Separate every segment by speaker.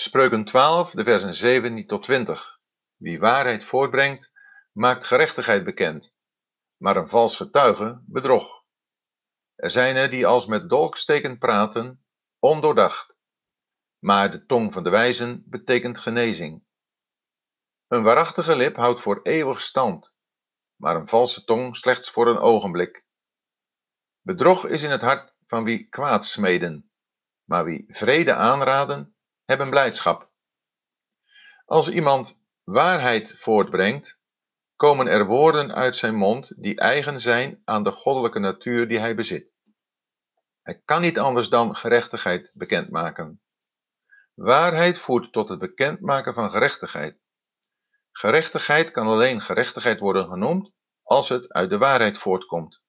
Speaker 1: Spreuken 12, de versen 17 tot 20. Wie waarheid voortbrengt, maakt gerechtigheid bekend, maar een vals getuige bedrog. Er zijn er die als met dolksteken praten, ondoordacht, maar de tong van de wijzen betekent genezing. Een waarachtige lip houdt voor eeuwig stand, maar een valse tong slechts voor een ogenblik. Bedrog is in het hart van wie kwaad smeden, maar wie vrede aanraden, hebben blijdschap. Als iemand waarheid voortbrengt, komen er woorden uit zijn mond die eigen zijn aan de goddelijke natuur die hij bezit. Hij kan niet anders dan gerechtigheid bekendmaken. Waarheid voert tot het bekendmaken van gerechtigheid. Gerechtigheid kan alleen gerechtigheid worden genoemd als het uit de waarheid voortkomt.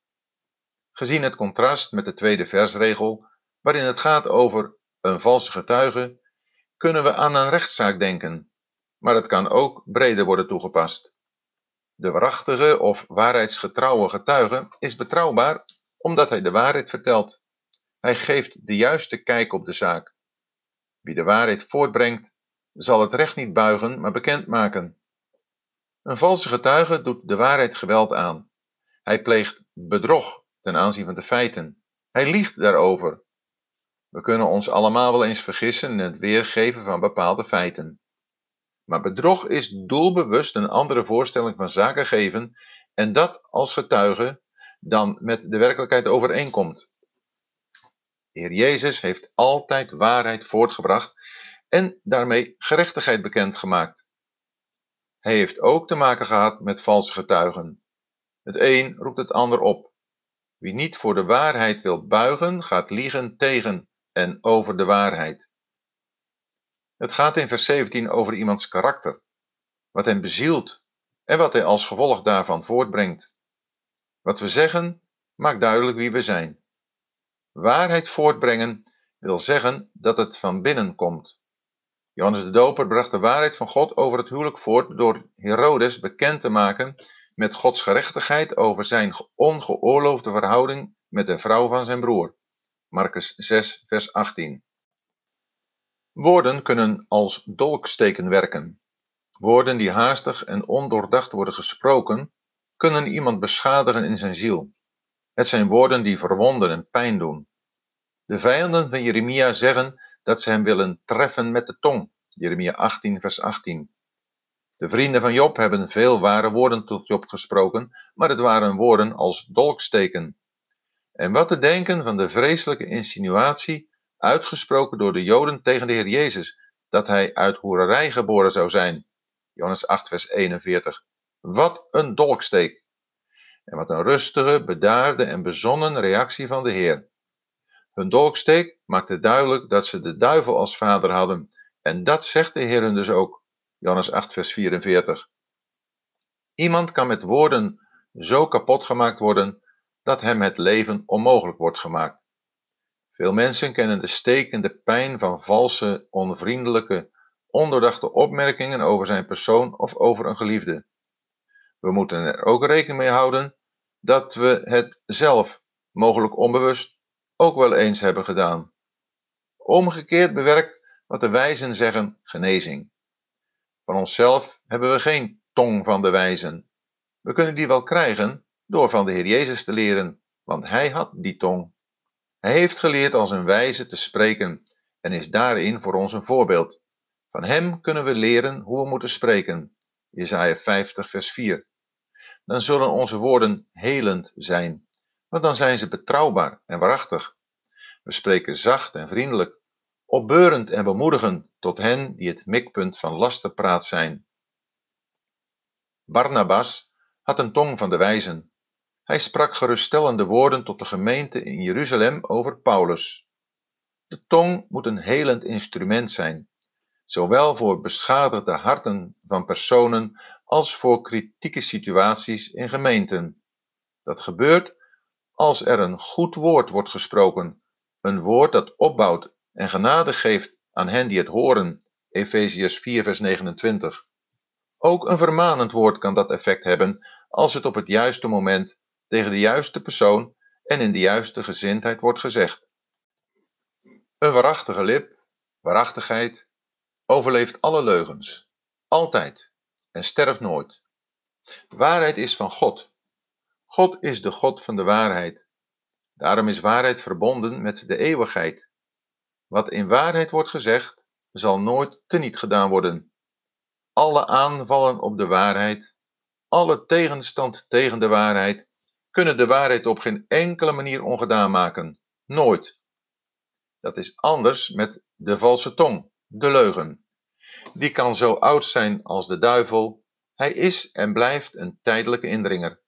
Speaker 1: Gezien het contrast met de tweede versregel, waarin het gaat over een valse getuige, kunnen we aan een rechtszaak denken, maar het kan ook breder worden toegepast. De waarachtige of waarheidsgetrouwe getuige is betrouwbaar omdat hij de waarheid vertelt. Hij geeft de juiste kijk op de zaak. Wie de waarheid voortbrengt, zal het recht niet buigen, maar bekendmaken. Een valse getuige doet de waarheid geweld aan. Hij pleegt bedrog ten aanzien van de feiten. Hij liegt daarover. We kunnen ons allemaal wel eens vergissen in het weergeven van bepaalde feiten. Maar bedrog is doelbewust een andere voorstelling van zaken geven en dat als getuige dan met de werkelijkheid overeenkomt. De Heer Jezus heeft altijd waarheid voortgebracht en daarmee gerechtigheid bekendgemaakt. Hij heeft ook te maken gehad met valse getuigen. Het een roept het ander op. Wie niet voor de waarheid wil buigen, gaat liegen tegen en over de waarheid. Het gaat in vers 17 over iemands karakter, wat hem bezielt en wat hij als gevolg daarvan voortbrengt. Wat we zeggen maakt duidelijk wie we zijn. Waarheid voortbrengen wil zeggen dat het van binnen komt. Johannes de Doper bracht de waarheid van God over het huwelijk voort door Herodes bekend te maken met Gods gerechtigheid over zijn ongeoorloofde verhouding met de vrouw van zijn broer. Marcus 6, vers 18. Woorden kunnen als dolksteken werken. Woorden die haastig en ondoordacht worden gesproken, kunnen iemand beschadigen in zijn ziel. Het zijn woorden die verwonden en pijn doen. De vijanden van Jeremia zeggen dat ze hem willen treffen met de tong. Jeremia 18, vers 18. De vrienden van Job hebben veel ware woorden tot Job gesproken, maar het waren woorden als dolksteken. En wat te denken van de vreselijke insinuatie, uitgesproken door de Joden tegen de Heer Jezus, dat hij uit hoererij geboren zou zijn. Johannes 8, vers 41. Wat een dolksteek! En wat een rustige, bedaarde en bezonnen reactie van de Heer. Hun dolksteek maakte duidelijk dat ze de duivel als vader hadden, en dat zegt de Heer hun dus ook. Johannes 8, vers 44. Iemand kan met woorden zo kapot gemaakt worden dat hem het leven onmogelijk wordt gemaakt. Veel mensen kennen de stekende pijn van valse, onvriendelijke, ondoordachte opmerkingen over zijn persoon of over een geliefde. We moeten er ook rekening mee houden dat we het zelf, mogelijk onbewust, ook wel eens hebben gedaan. Omgekeerd bewerkt wat de wijzen zeggen genezing. Van onszelf hebben we geen tong van de wijzen. We kunnen die wel krijgen door van de Heer Jezus te leren, want Hij had die tong. Hij heeft geleerd als een wijze te spreken en is daarin voor ons een voorbeeld. Van Hem kunnen we leren hoe we moeten spreken. Jesaja 50 vers 4. Dan zullen onze woorden helend zijn, want dan zijn ze betrouwbaar en waarachtig. We spreken zacht en vriendelijk, opbeurend en bemoedigend tot hen die het mikpunt van lastenpraat zijn. Barnabas had een tong van de wijzen. Hij sprak geruststellende woorden tot de gemeente in Jeruzalem over Paulus. De tong moet een helend instrument zijn, zowel voor beschadigde harten van personen als voor kritieke situaties in gemeenten. Dat gebeurt als er een goed woord wordt gesproken, een woord dat opbouwt en genade geeft aan hen die het horen. Efeziërs 4, vers 29. Ook een vermanend woord kan dat effect hebben als het op het juiste moment tegen de juiste persoon en in de juiste gezindheid wordt gezegd. Een waarachtige lip, waarachtigheid, overleeft alle leugens, altijd en sterft nooit. Waarheid is van God. God is de God van de waarheid. Daarom is waarheid verbonden met de eeuwigheid. Wat in waarheid wordt gezegd, zal nooit teniet gedaan worden. Alle aanvallen op de waarheid, alle tegenstand tegen de waarheid, kunnen de waarheid op geen enkele manier ongedaan maken. Nooit. Dat is anders met de valse tong, de leugen. Die kan zo oud zijn als de duivel. Hij is en blijft een tijdelijke indringer.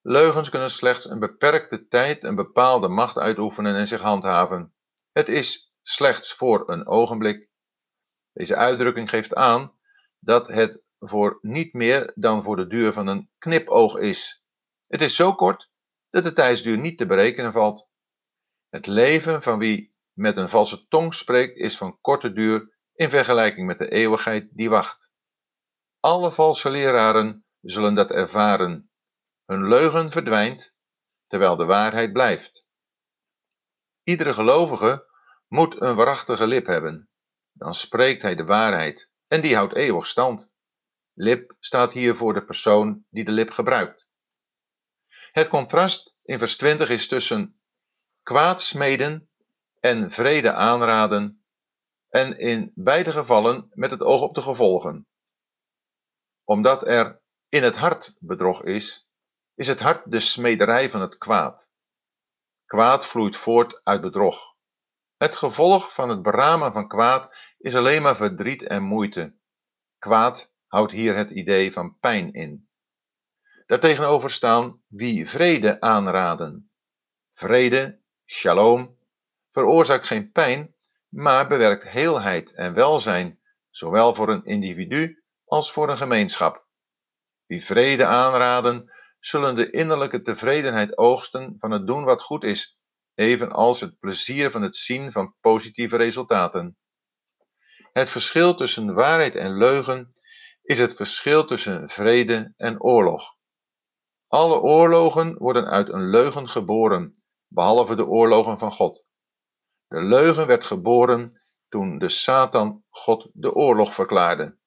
Speaker 1: Leugens kunnen slechts een beperkte tijd een bepaalde macht uitoefenen en zich handhaven. Het is slechts voor een ogenblik. Deze uitdrukking geeft aan dat het voor niet meer dan voor de duur van een knipoog is. Het is zo kort dat de tijdsduur niet te berekenen valt. Het leven van wie met een valse tong spreekt is van korte duur in vergelijking met de eeuwigheid die wacht. Alle valse leraren zullen dat ervaren. Hun leugen verdwijnt, terwijl de waarheid blijft. Iedere gelovige moet een waarachtige lip hebben. Dan spreekt hij de waarheid en die houdt eeuwig stand. Lip staat hier voor de persoon die de lip gebruikt. Het contrast in vers 20 is tussen kwaad smeden en vrede aanraden en in beide gevallen met het oog op de gevolgen. Omdat er in het hart bedrog is, is het hart de smederij van het kwaad. Kwaad vloeit voort uit bedrog. Het gevolg van het beramen van kwaad is alleen maar verdriet en moeite. Kwaad houdt hier het idee van pijn in. Daartegenover staan wie vrede aanraden. Vrede, shalom, veroorzaakt geen pijn, maar bewerkt heelheid en welzijn, zowel voor een individu als voor een gemeenschap. Wie vrede aanraden, zullen de innerlijke tevredenheid oogsten van het doen wat goed is, evenals het plezier van het zien van positieve resultaten. Het verschil tussen waarheid en leugen is het verschil tussen vrede en oorlog. Alle oorlogen worden uit een leugen geboren, behalve de oorlogen van God. De leugen werd geboren toen de Satan God de oorlog verklaarde.